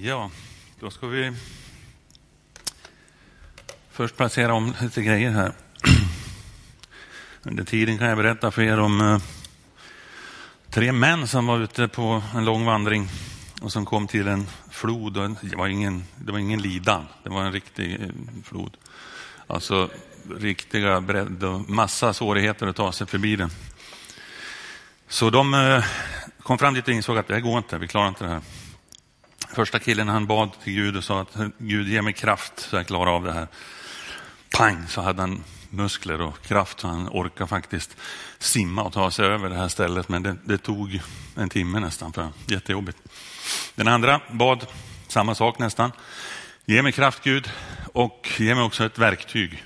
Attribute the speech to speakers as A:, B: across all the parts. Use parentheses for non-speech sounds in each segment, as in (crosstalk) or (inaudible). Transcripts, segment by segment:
A: Ja, då ska vi först placera om lite grejer här. (clears throat) Under tiden kan jag berätta för er om eh, tre män som var ute på en lång vandring och som kom till en flod. Och det, var ingen, det var ingen lidan, det var en riktig eh, flod. Alltså riktiga bredd och massa svårigheter att ta sig förbi den. Så de eh, kom fram dit och insåg att det här går inte, vi klarar inte det här. Första killen han bad till Gud och sa att Gud ge mig kraft så jag klarar av det här. Pang så hade han muskler och kraft så han orkade faktiskt simma och ta sig över det här stället. Men det, det tog en timme nästan för jättejobbigt. Den andra bad samma sak nästan. Ge mig kraft Gud och ge mig också ett verktyg.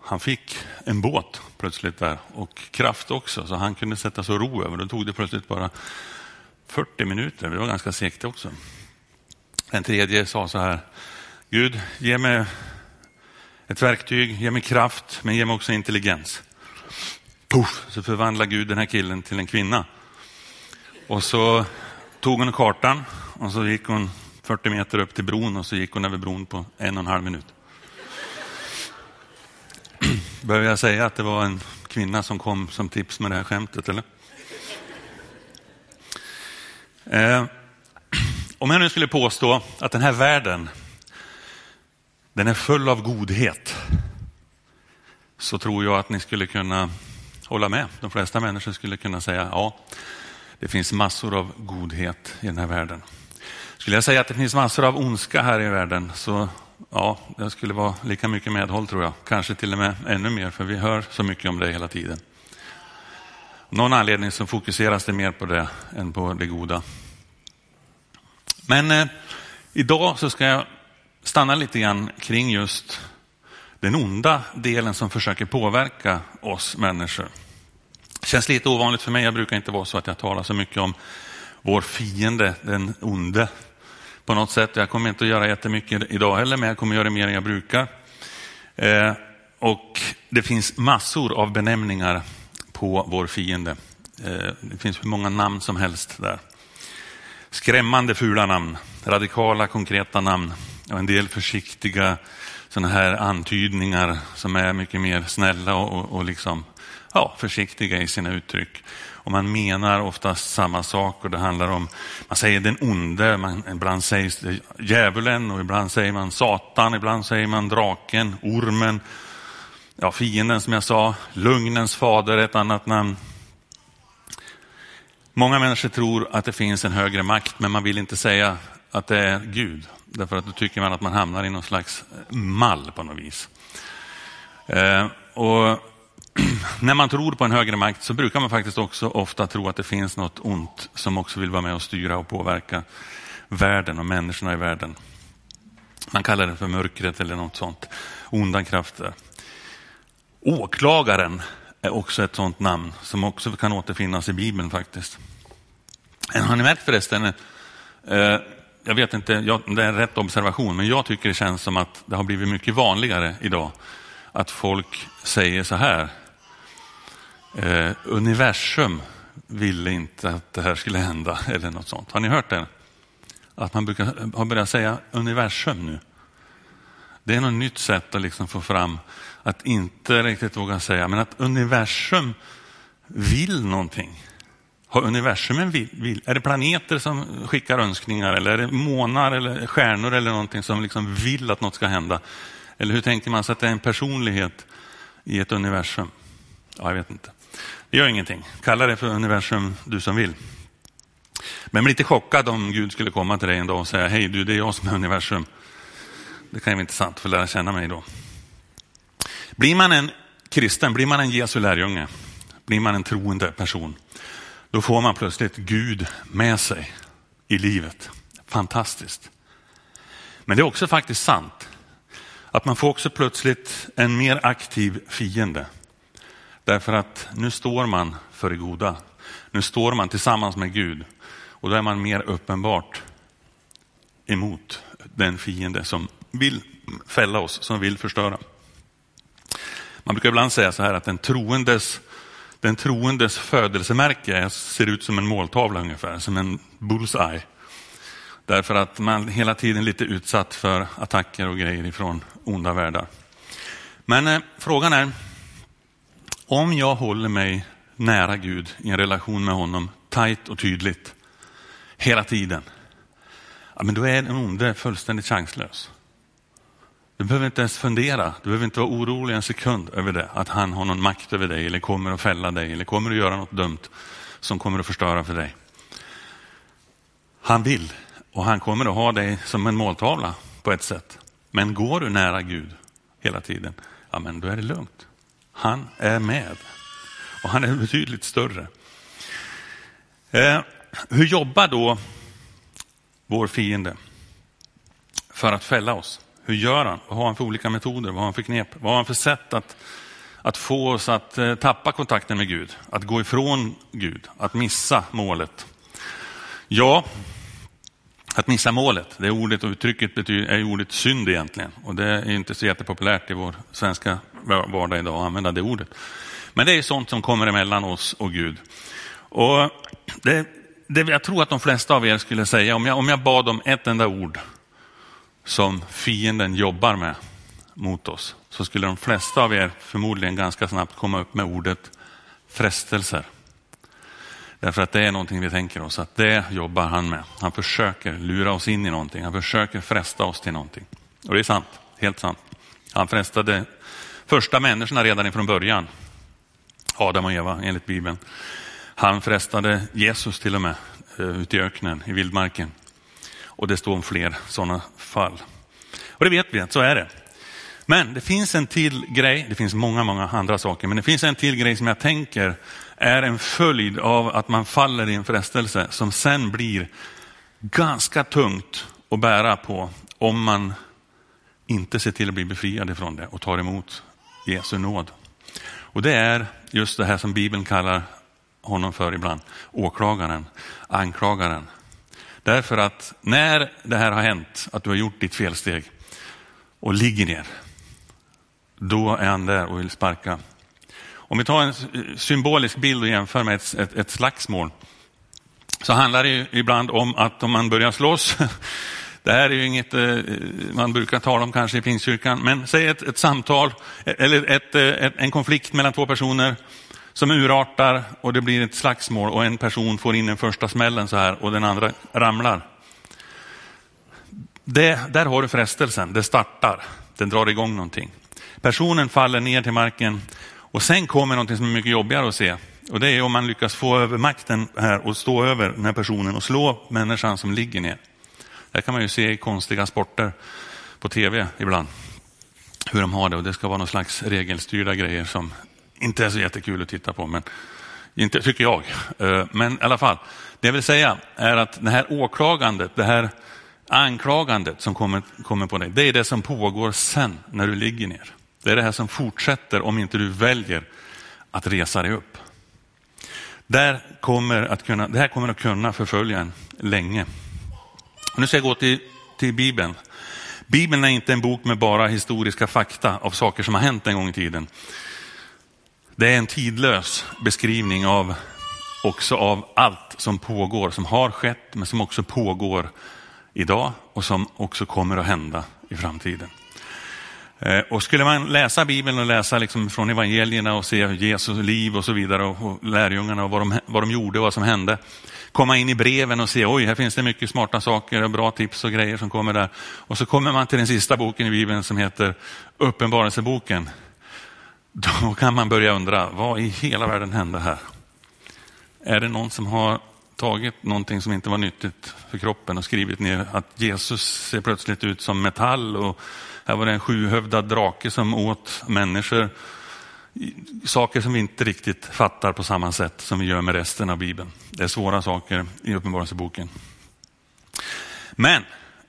A: Han fick en båt plötsligt där och kraft också så han kunde sätta sig och ro över. Då tog det plötsligt bara 40 minuter, det var ganska segt också. En tredje sa så här, Gud ge mig ett verktyg, ge mig kraft, men ge mig också intelligens. Puff, så förvandlar Gud den här killen till en kvinna. Och så tog hon kartan och så gick hon 40 meter upp till bron och så gick hon över bron på en och en halv minut. (clears throat) Behöver jag säga att det var en kvinna som kom som tips med det här skämtet, eller? Eh, (clears throat) om jag nu skulle påstå att den här världen, den är full av godhet, så tror jag att ni skulle kunna hålla med. De flesta människor skulle kunna säga ja, det finns massor av godhet i den här världen. Skulle jag säga att det finns massor av ondska här i världen så ja, det skulle vara lika mycket medhåll tror jag. Kanske till och med ännu mer för vi hör så mycket om det hela tiden någon anledning så fokuseras det mer på det än på det goda. Men eh, idag så ska jag stanna lite grann kring just den onda delen som försöker påverka oss människor. Det känns lite ovanligt för mig, jag brukar inte vara så att jag talar så mycket om vår fiende, den onde på något sätt. Jag kommer inte att göra jättemycket idag heller, men jag kommer att göra mer än jag brukar. Eh, och det finns massor av benämningar på vår fiende. Eh, det finns hur många namn som helst där. Skrämmande fula namn, radikala konkreta namn och en del försiktiga sådana här antydningar som är mycket mer snälla och, och, och liksom, ja, försiktiga i sina uttryck. Och man menar oftast samma sak och det handlar om, man säger den onde, man, ibland sägs det djävulen och ibland säger man Satan, ibland säger man draken, ormen, ja, fienden som jag sa, lugnens fader, är ett annat namn. Många människor tror att det finns en högre makt, men man vill inte säga att det är Gud. Därför att då tycker man att man hamnar i någon slags mall på något vis. Eh, och (clears throat) när man tror på en högre makt så brukar man faktiskt också ofta tro att det finns något ont som också vill vara med och styra och påverka världen och människorna i världen. Man kallar det för mörkret eller något sånt. Onda krafter. Åklagaren är också ett sånt namn som också kan återfinnas i Bibeln faktiskt. Eh, har ni märkt förresten, eh, jag vet inte, det är en rätt observation, men jag tycker det känns som att det har blivit mycket vanligare idag att folk säger så här. Eh, universum ville inte att det här skulle hända (laughs) eller något sånt. Har ni hört det? Att man brukar, har börjat säga universum nu. Det är något nytt sätt att liksom få fram att inte riktigt våga säga, men att universum vill någonting. Har universum en vill, vill? Är det planeter som skickar önskningar eller är det månar eller stjärnor eller någonting som liksom vill att något ska hända? Eller hur tänker man sig att det är en personlighet i ett universum? Ja, jag vet inte. Det gör ingenting. Kalla det för universum du som vill. Men bli lite chockad om Gud skulle komma till dig en dag och säga, hej du, det är jag som är universum. Det kan ju vara intressant för att lära känna mig då. Blir man en kristen, blir man en Jesu lärjunge, blir man en troende person, då får man plötsligt Gud med sig i livet. Fantastiskt. Men det är också faktiskt sant att man får också plötsligt en mer aktiv fiende. Därför att nu står man för det goda. Nu står man tillsammans med Gud och då är man mer uppenbart emot den fiende som vill fälla oss, som vill förstöra. Man brukar ibland säga så här att den troendes, den troendes födelsemärke ser ut som en måltavla ungefär, som en bullseye. Därför att man hela tiden är lite utsatt för attacker och grejer ifrån onda världar. Men eh, frågan är, om jag håller mig nära Gud i en relation med honom, tajt och tydligt, hela tiden, ja, men då är den onde fullständigt chanslös. Du behöver inte ens fundera, du behöver inte vara orolig en sekund över det, att han har någon makt över dig eller kommer att fälla dig eller kommer att göra något dumt som kommer att förstöra för dig. Han vill och han kommer att ha dig som en måltavla på ett sätt. Men går du nära Gud hela tiden, ja men då är det lugnt. Han är med och han är betydligt större. Eh, hur jobbar då vår fiende för att fälla oss? Hur gör han? Vad har han för olika metoder? Vad har han för knep? Vad har han för sätt att, att få oss att eh, tappa kontakten med Gud? Att gå ifrån Gud? Att missa målet? Ja, att missa målet, det ordet och uttrycket betyder, är ordet synd egentligen. Och det är inte så jättepopulärt i vår svenska vardag idag att använda det ordet. Men det är sånt som kommer emellan oss och Gud. Och det, det, jag tror att de flesta av er skulle säga, om jag, om jag bad om ett enda ord som fienden jobbar med mot oss, så skulle de flesta av er förmodligen ganska snabbt komma upp med ordet frestelser. Därför att det är någonting vi tänker oss, att det jobbar han med. Han försöker lura oss in i någonting, han försöker fresta oss till någonting. Och det är sant, helt sant. Han frestade första människorna redan ifrån början. Adam och Eva enligt Bibeln. Han frestade Jesus till och med eh, ute i öknen, i vildmarken. Och det står om fler sådana fall. Och det vet vi att så är det. Men det finns en till grej, det finns många, många andra saker, men det finns en till grej som jag tänker är en följd av att man faller i en frestelse som sen blir ganska tungt att bära på om man inte ser till att bli befriad ifrån det och tar emot Jesu nåd. Och det är just det här som Bibeln kallar honom för ibland, åklagaren, anklagaren. Därför att när det här har hänt, att du har gjort ditt felsteg och ligger ner, då är han där och vill sparka. Om vi tar en symbolisk bild och jämför med ett, ett, ett slagsmål så handlar det ibland om att om man börjar slåss, (laughs) det här är ju inget eh, man brukar tala om kanske i Pingstkyrkan, men säg ett, ett samtal e-, eller ett, eh, ett, en konflikt mellan två personer som urartar och det blir ett slagsmål och en person får in den första smällen så här och den andra ramlar. Det, där har du frestelsen, det startar, den drar igång någonting. Personen faller ner till marken och sen kommer någonting som är mycket jobbigare att se. Och det är om man lyckas få över makten här och stå över den här personen och slå människan som ligger ner. Det kan man ju se i konstiga sporter på tv ibland. Hur de har det och det ska vara någon slags regelstyrda grejer som inte är så jättekul att titta på. Men inte tycker jag. Eh, men i alla fall, det jag vill säga är att det här åklagandet, det här anklagandet som kommer, kommer på dig, det är det som pågår sen när du ligger ner. Det är det här som fortsätter om inte du väljer att resa dig upp. Där kommer att kunna, det här kommer att kunna förfölja en länge. Nu ska jag gå till, till Bibeln. Bibeln är inte en bok med bara historiska fakta av saker som har hänt en gång i tiden. Det är en tidlös beskrivning av också av allt som pågår, som har skett, men som också pågår idag och som också kommer att hända i framtiden. Eh, och skulle man läsa Bibeln och läsa liksom från evangelierna och se Jesus liv och så vidare och, och lärjungarna och vad de, vad de gjorde och vad som hände. Komma in i breven och se, oj, här finns det mycket smarta saker och bra tips och grejer som kommer där. Och så kommer man till den sista boken i Bibeln som heter Uppenbarelseboken. Då kan man börja undra, vad i hela världen hände här? Är det någon som har tagit någonting som inte var nyttigt för kroppen och skrivit ner att Jesus ser plötsligt ut som metall och här var det en sjuhövdad drake som åt människor. Saker som vi inte riktigt fattar på samma sätt som vi gör med resten av Bibeln. Det är svåra saker i Uppenbarelseboken. Men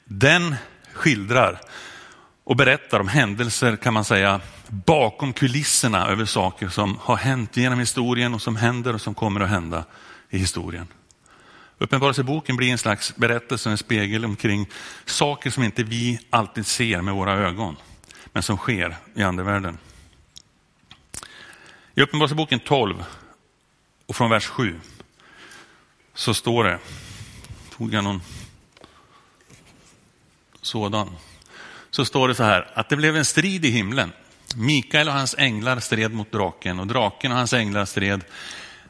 A: den skildrar och berättar om händelser kan man säga bakom kulisserna över saker som har hänt genom historien och som händer och som kommer att hända i historien. Uppenbarelseboken blir en slags berättelse, en spegel omkring saker som inte vi alltid ser med våra ögon, men som sker i andevärlden. I Uppenbarelseboken 12 och från vers 7 så står det, tog jag någon sådan. Så står det så här, att det blev en strid i himlen. Mikael och hans änglar stred mot draken och draken och hans änglar stred.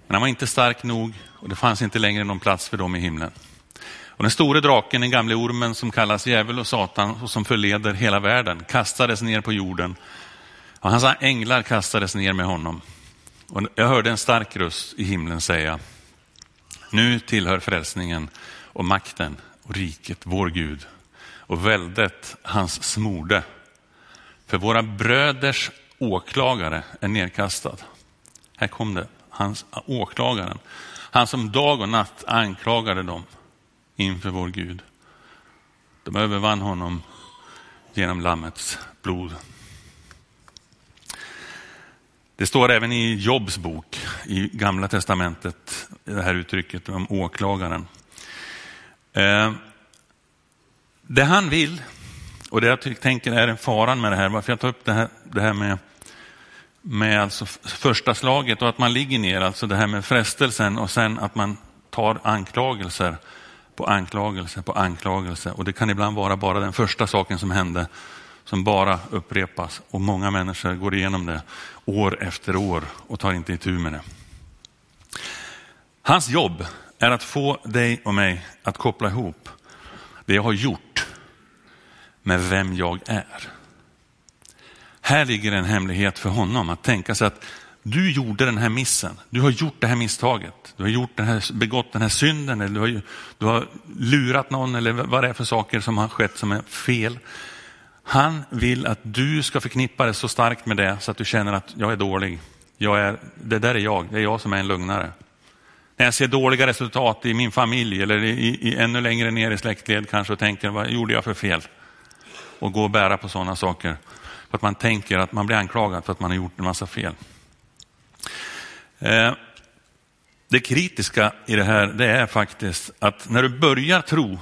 A: Men han var inte stark nog och det fanns inte längre någon plats för dem i himlen. Och den store draken, den gamle ormen som kallas djävul och satan och som förleder hela världen, kastades ner på jorden. Och hans änglar kastades ner med honom. Och jag hörde en stark röst i himlen säga, nu tillhör frälsningen och makten och riket vår Gud och väldet hans smorde. För våra bröders åklagare är nedkastad. Här kom det, hans ah, åklagaren. Han som dag och natt anklagade dem inför vår Gud. De övervann honom genom Lammets blod. Det står även i Jobs bok i Gamla Testamentet, det här uttrycket om åklagaren. Eh, det han vill, och det jag tänker är faran med det här, varför jag tar upp det här, det här med, med alltså första slaget och att man ligger ner, alltså det här med frestelsen och sen att man tar anklagelser på anklagelse på anklagelse. Och det kan ibland vara bara den första saken som hände som bara upprepas och många människor går igenom det år efter år och tar inte itu med det. Hans jobb är att få dig och mig att koppla ihop det jag har gjort med vem jag är. Här ligger en hemlighet för honom att tänka sig att du gjorde den här missen, du har gjort det här misstaget, du har gjort den här, begått den här synden, eller du har, du har lurat någon eller vad det är för saker som har skett som är fel. Han vill att du ska förknippa det så starkt med det så att du känner att jag är dålig. Jag är, det där är jag, det är jag som är en lögnare. När jag ser dåliga resultat i min familj eller i, i, ännu längre ner i släktled kanske och tänker vad gjorde jag för fel? Och gå och bära på sådana saker. För att man tänker att man blir anklagad för att man har gjort en massa fel. Eh, det kritiska i det här det är faktiskt att när du börjar tro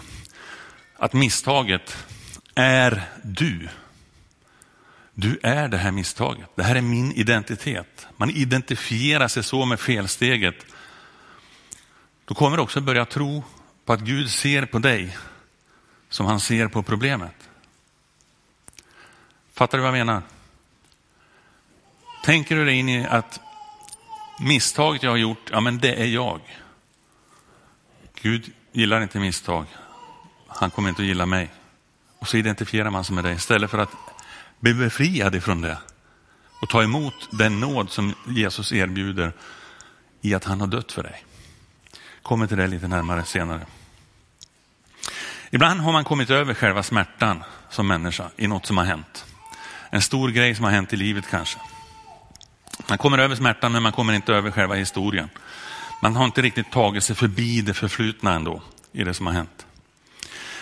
A: att misstaget är du. Du är det här misstaget. Det här är min identitet. Man identifierar sig så med felsteget. Då kommer du också börja tro på att Gud ser på dig som han ser på problemet. Fattar du vad jag menar? Tänker du dig in i att misstaget jag har gjort, ja men det är jag. Gud gillar inte misstag. Han kommer inte att gilla mig. Och så identifierar man sig med det istället för att bli befriad ifrån det och ta emot den nåd som Jesus erbjuder i att han har dött för dig. Kommer till det lite närmare senare. Ibland har man kommit över själva smärtan som människa i något som har hänt. En stor grej som har hänt i livet kanske. Man kommer över smärtan men man kommer inte över själva historien. Man har inte riktigt tagit sig förbi det förflutna ändå i det som har hänt.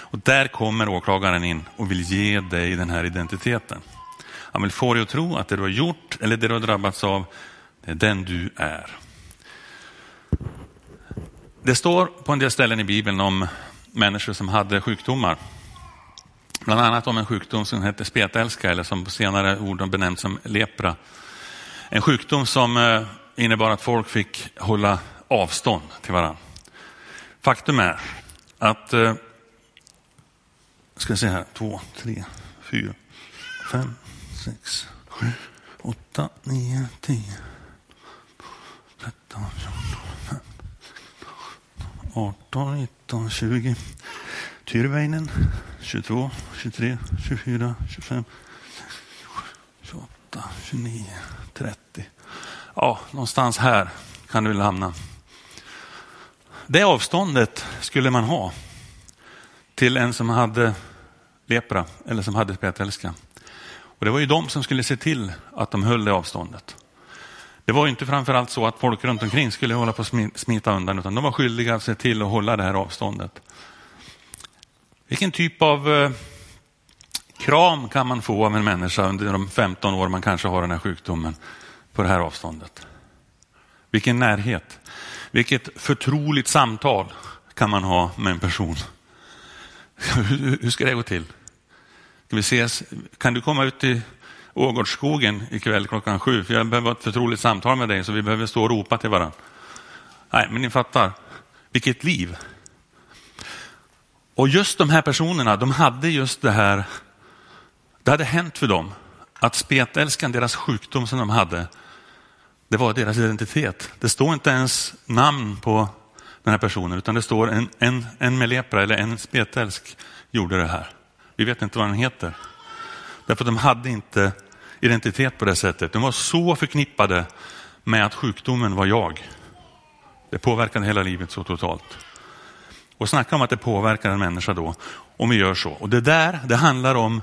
A: Och där kommer åklagaren in och vill ge dig den här identiteten. Han vill få dig att tro att det du har gjort eller det du har drabbats av, det är den du är. Det står på en del ställen i Bibeln om människor som hade sjukdomar. Bland annat om en sjukdom som heter spetälska eller som på senare ord benämns som lepra. En sjukdom som eh, innebar att folk fick hålla avstånd till varandra. Faktum är att eh, ska ska se här, två, tre, fyra, fem, sex, sju, åtta, nio, tio, tretton, fjorton, arton, nitton, tjugo. Tyrväinen, 22, 23, 24, 25, 28, 29, 30. Ja, någonstans här kan du väl hamna. Det avståndet skulle man ha till en som hade lepra eller som hade spetälska. Och det var ju de som skulle se till att de höll det avståndet. Det var inte framförallt så att folk runt omkring skulle hålla på att smita undan, utan de var skyldiga att se till att hålla det här avståndet. Vilken typ av eh, kram kan man få av en människa under de 15 år man kanske har den här sjukdomen på det här avståndet? Vilken närhet? Vilket förtroligt samtal kan man ha med en person? Hur ska det gå till? Ska vi ses? Kan du komma ut till Ågårdsskogen ikväll klockan sju? För jag behöver ett förtroligt samtal med dig så vi behöver stå och ropa till varandra. Nej, men ni fattar. Vilket liv. Och just de här personerna, de hade just det här, det hade hänt för dem att spetälskan, deras sjukdom som de hade, det var deras identitet. Det står inte ens namn på den här personen, utan det står en, en, en med lepra eller en spetälsk gjorde det här. Vi vet inte vad den heter. Därför att de hade inte identitet på det sättet. De var så förknippade med att sjukdomen var jag. Det påverkade hela livet så totalt. Och snacka om att det påverkar en människa då, om vi gör så. Och det där, det handlar om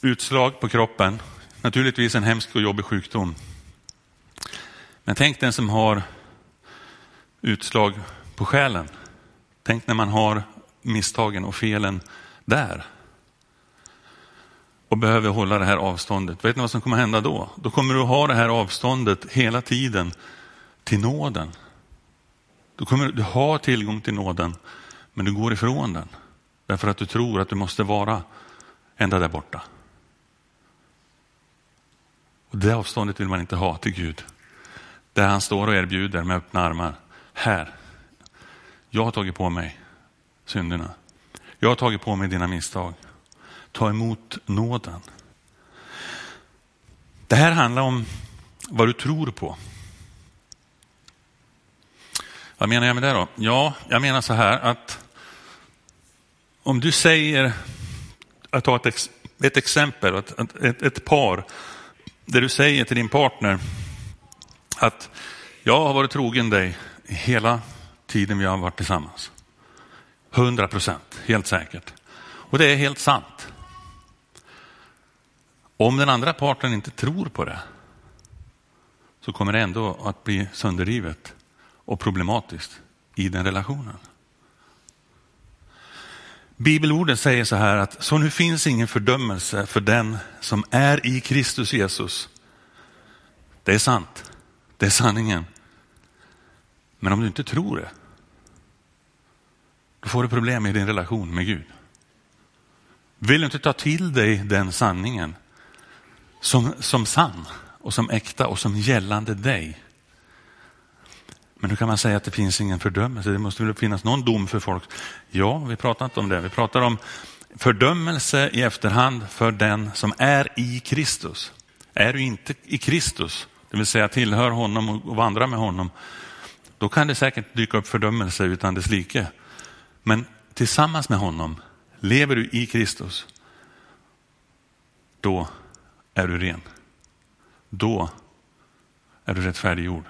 A: utslag på kroppen, naturligtvis en hemsk och jobbig sjukdom. Men tänk den som har utslag på själen. Tänk när man har misstagen och felen där. Och behöver hålla det här avståndet. Vet ni vad som kommer hända då? Då kommer du ha det här avståndet hela tiden till nåden. Då kommer du ha tillgång till nåden, men du går ifrån den. Därför att du tror att du måste vara ända där borta. Och Det avståndet vill man inte ha till Gud. Där han står och erbjuder med öppna armar. Här, jag har tagit på mig synderna. Jag har tagit på mig dina misstag. Ta emot nåden. Det här handlar om vad du tror på. Vad menar jag med det då? Ja, jag menar så här att om du säger, jag tar ett, ett exempel, ett, ett, ett par, där du säger till din partner att jag har varit trogen dig hela tiden vi har varit tillsammans. 100 procent, helt säkert. Och det är helt sant. Om den andra parten inte tror på det så kommer det ändå att bli sönderrivet och problematiskt i den relationen. Bibelorden säger så här att så nu finns ingen fördömelse för den som är i Kristus Jesus. Det är sant. Det är sanningen. Men om du inte tror det, då får du problem i din relation med Gud. Vill du inte ta till dig den sanningen som, som sann och som äkta och som gällande dig, men hur kan man säga att det finns ingen fördömelse? Det måste väl finnas någon dom för folk? Ja, vi pratar inte om det. Vi pratar om fördömelse i efterhand för den som är i Kristus. Är du inte i Kristus, det vill säga tillhör honom och vandrar med honom, då kan det säkert dyka upp fördömelse utan dess like. Men tillsammans med honom, lever du i Kristus, då är du ren. Då är du rättfärdiggjord.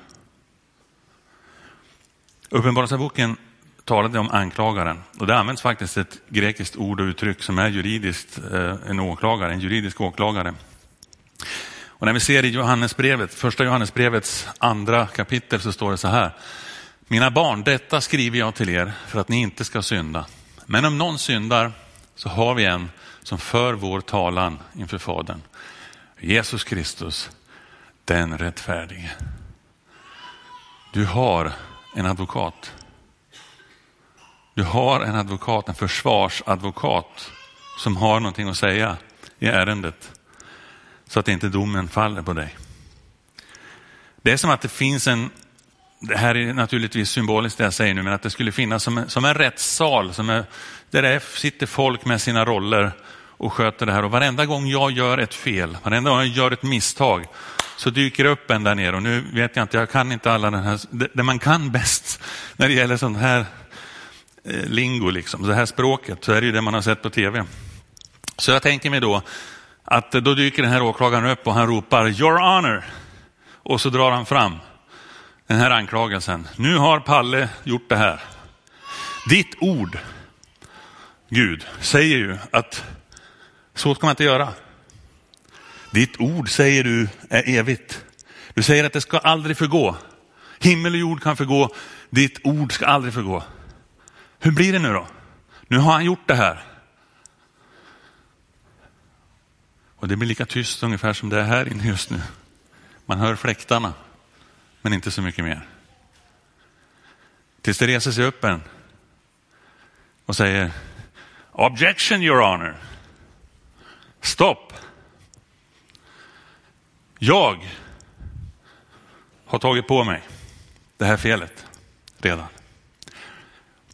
A: Uppenbarelseboken talade om anklagaren och det används faktiskt ett grekiskt ord och uttryck som är juridiskt eh, en åklagare, en juridisk åklagare. Och när vi ser i Johannesbrevet, första Johannesbrevets andra kapitel så står det så här. Mina barn, detta skriver jag till er för att ni inte ska synda. Men om någon syndar så har vi en som för vår talan inför Fadern. Jesus Kristus, den rättfärdige. Du har en advokat. Du har en advokat, en försvarsadvokat som har någonting att säga i ärendet så att inte domen faller på dig. Det är som att det finns en, det här är naturligtvis symboliskt det jag säger nu, men att det skulle finnas som en, som en rättssal som är, där det sitter folk med sina roller och sköter det här. Och varenda gång jag gör ett fel, varenda gång jag gör ett misstag, så dyker det upp en där nere. Och nu vet jag inte, jag kan inte alla den här, det man kan bäst (laughs) när det gäller sånt här eh, lingo, liksom, det här språket, så är det ju det man har sett på tv. Så jag tänker mig då att eh, då dyker den här åklagaren upp och han ropar Your honor. Och så drar han fram den här anklagelsen. Nu har Palle gjort det här. Ditt ord, Gud, säger ju att så ska man inte göra. Ditt ord säger du är evigt. Du säger att det ska aldrig förgå. Himmel och jord kan förgå, ditt ord ska aldrig förgå. Hur blir det nu då? Nu har han gjort det här. Och det blir lika tyst ungefär som det är här inne just nu. Man hör fläktarna, men inte så mycket mer. Tills det reser sig upp en och säger Objection your honor. Stopp. Jag har tagit på mig det här felet redan.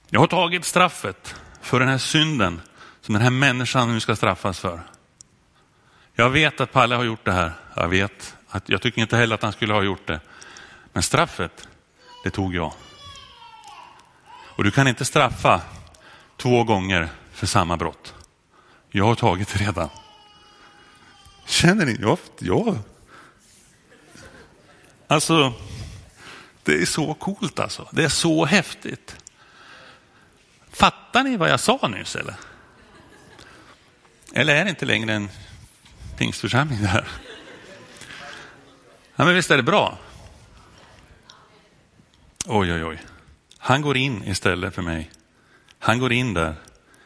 A: Jag har tagit straffet för den här synden som den här människan nu ska straffas för. Jag vet att Palle har gjort det här. Jag vet att jag tycker inte heller att han skulle ha gjort det. Men straffet, det tog jag. Och du kan inte straffa två gånger för samma brott. Jag har tagit det redan. Känner ni? Jag, jag Alltså, det är så coolt alltså. Det är så häftigt. Fattar ni vad jag sa nyss eller? Eller är det inte längre en pingstförsamling det här? Ja, men visst är det bra? Oj, oj, oj. Han går in istället för mig. Han går in där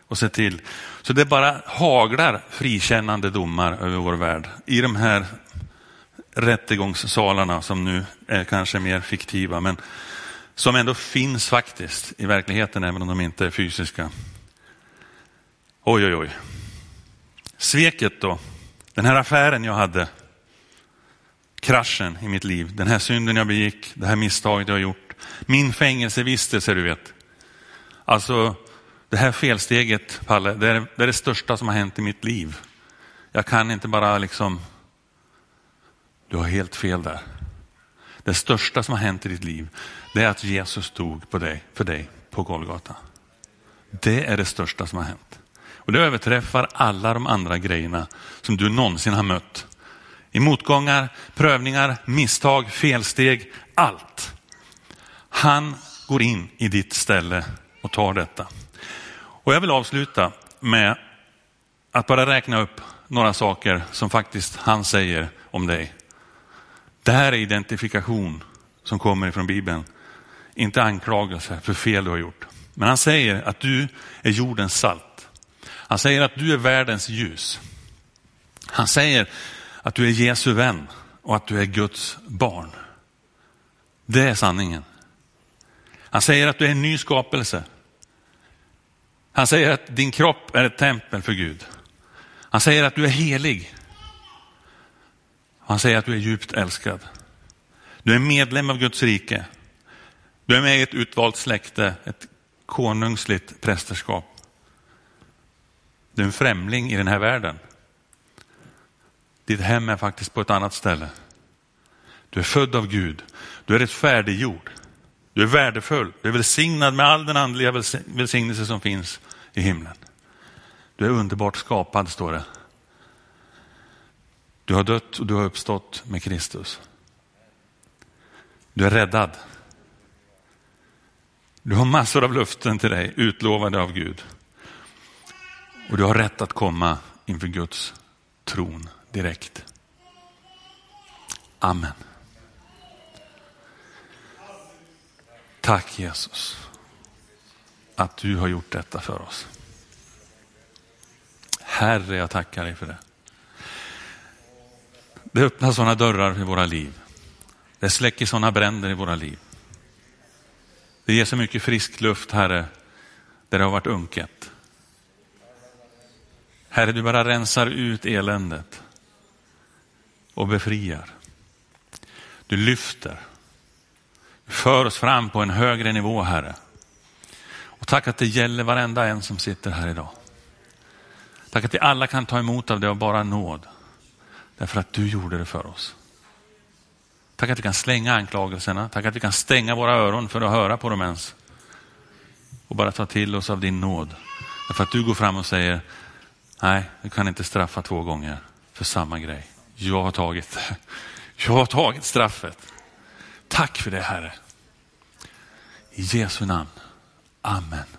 A: och ser till. Så det bara haglar frikännande domar över vår värld i de här rättegångssalarna som nu är kanske mer fiktiva, men som ändå finns faktiskt i verkligheten, även om de inte är fysiska. Oj, oj, oj. Sveket då, den här affären jag hade, kraschen i mitt liv, den här synden jag begick, det här misstaget jag har gjort, min fängelsevistelse, du vet. Alltså, det här felsteget, Palle, det är, det är det största som har hänt i mitt liv. Jag kan inte bara liksom, du har helt fel där. Det största som har hänt i ditt liv, det är att Jesus dog på dig, för dig på Golgata. Det är det största som har hänt. Och det överträffar alla de andra grejerna som du någonsin har mött. I motgångar, prövningar, misstag, felsteg, allt. Han går in i ditt ställe och tar detta. Och jag vill avsluta med att bara räkna upp några saker som faktiskt han säger om dig. Det här är identifikation som kommer ifrån Bibeln. Inte anklagelse för fel du har gjort. Men han säger att du är jordens salt. Han säger att du är världens ljus. Han säger att du är Jesu vän och att du är Guds barn. Det är sanningen. Han säger att du är en ny skapelse. Han säger att din kropp är ett tempel för Gud. Han säger att du är helig. Han säger att du är djupt älskad. Du är medlem av Guds rike. Du är med i ett utvalt släkte, ett konungsligt prästerskap. Du är en främling i den här världen. Ditt hem är faktiskt på ett annat ställe. Du är född av Gud. Du är rättfärdiggjord. Du är värdefull. Du är välsignad med all den andliga välsignelse som finns i himlen. Du är underbart skapad, står det. Du har dött och du har uppstått med Kristus. Du är räddad. Du har massor av löften till dig, utlovade av Gud. Och du har rätt att komma inför Guds tron direkt. Amen. Tack Jesus att du har gjort detta för oss. Herre, jag tackar dig för det. Det öppnar sådana dörrar i våra liv. Det släcker sådana bränder i våra liv. Det ger så mycket frisk luft, Herre, där det har varit unket. Herre, du bara rensar ut eländet och befriar. Du lyfter. Du för oss fram på en högre nivå, Herre. Och tack att det gäller varenda en som sitter här idag. Tack att vi alla kan ta emot av det av bara nåd. Därför att du gjorde det för oss. Tack att vi kan slänga anklagelserna. Tack att vi kan stänga våra öron för att höra på dem ens. Och bara ta till oss av din nåd. Därför att du går fram och säger, nej, du kan inte straffa två gånger för samma grej. Jag har tagit det. (laughs) Jag har tagit straffet. Tack för det Herre. I Jesu namn. Amen.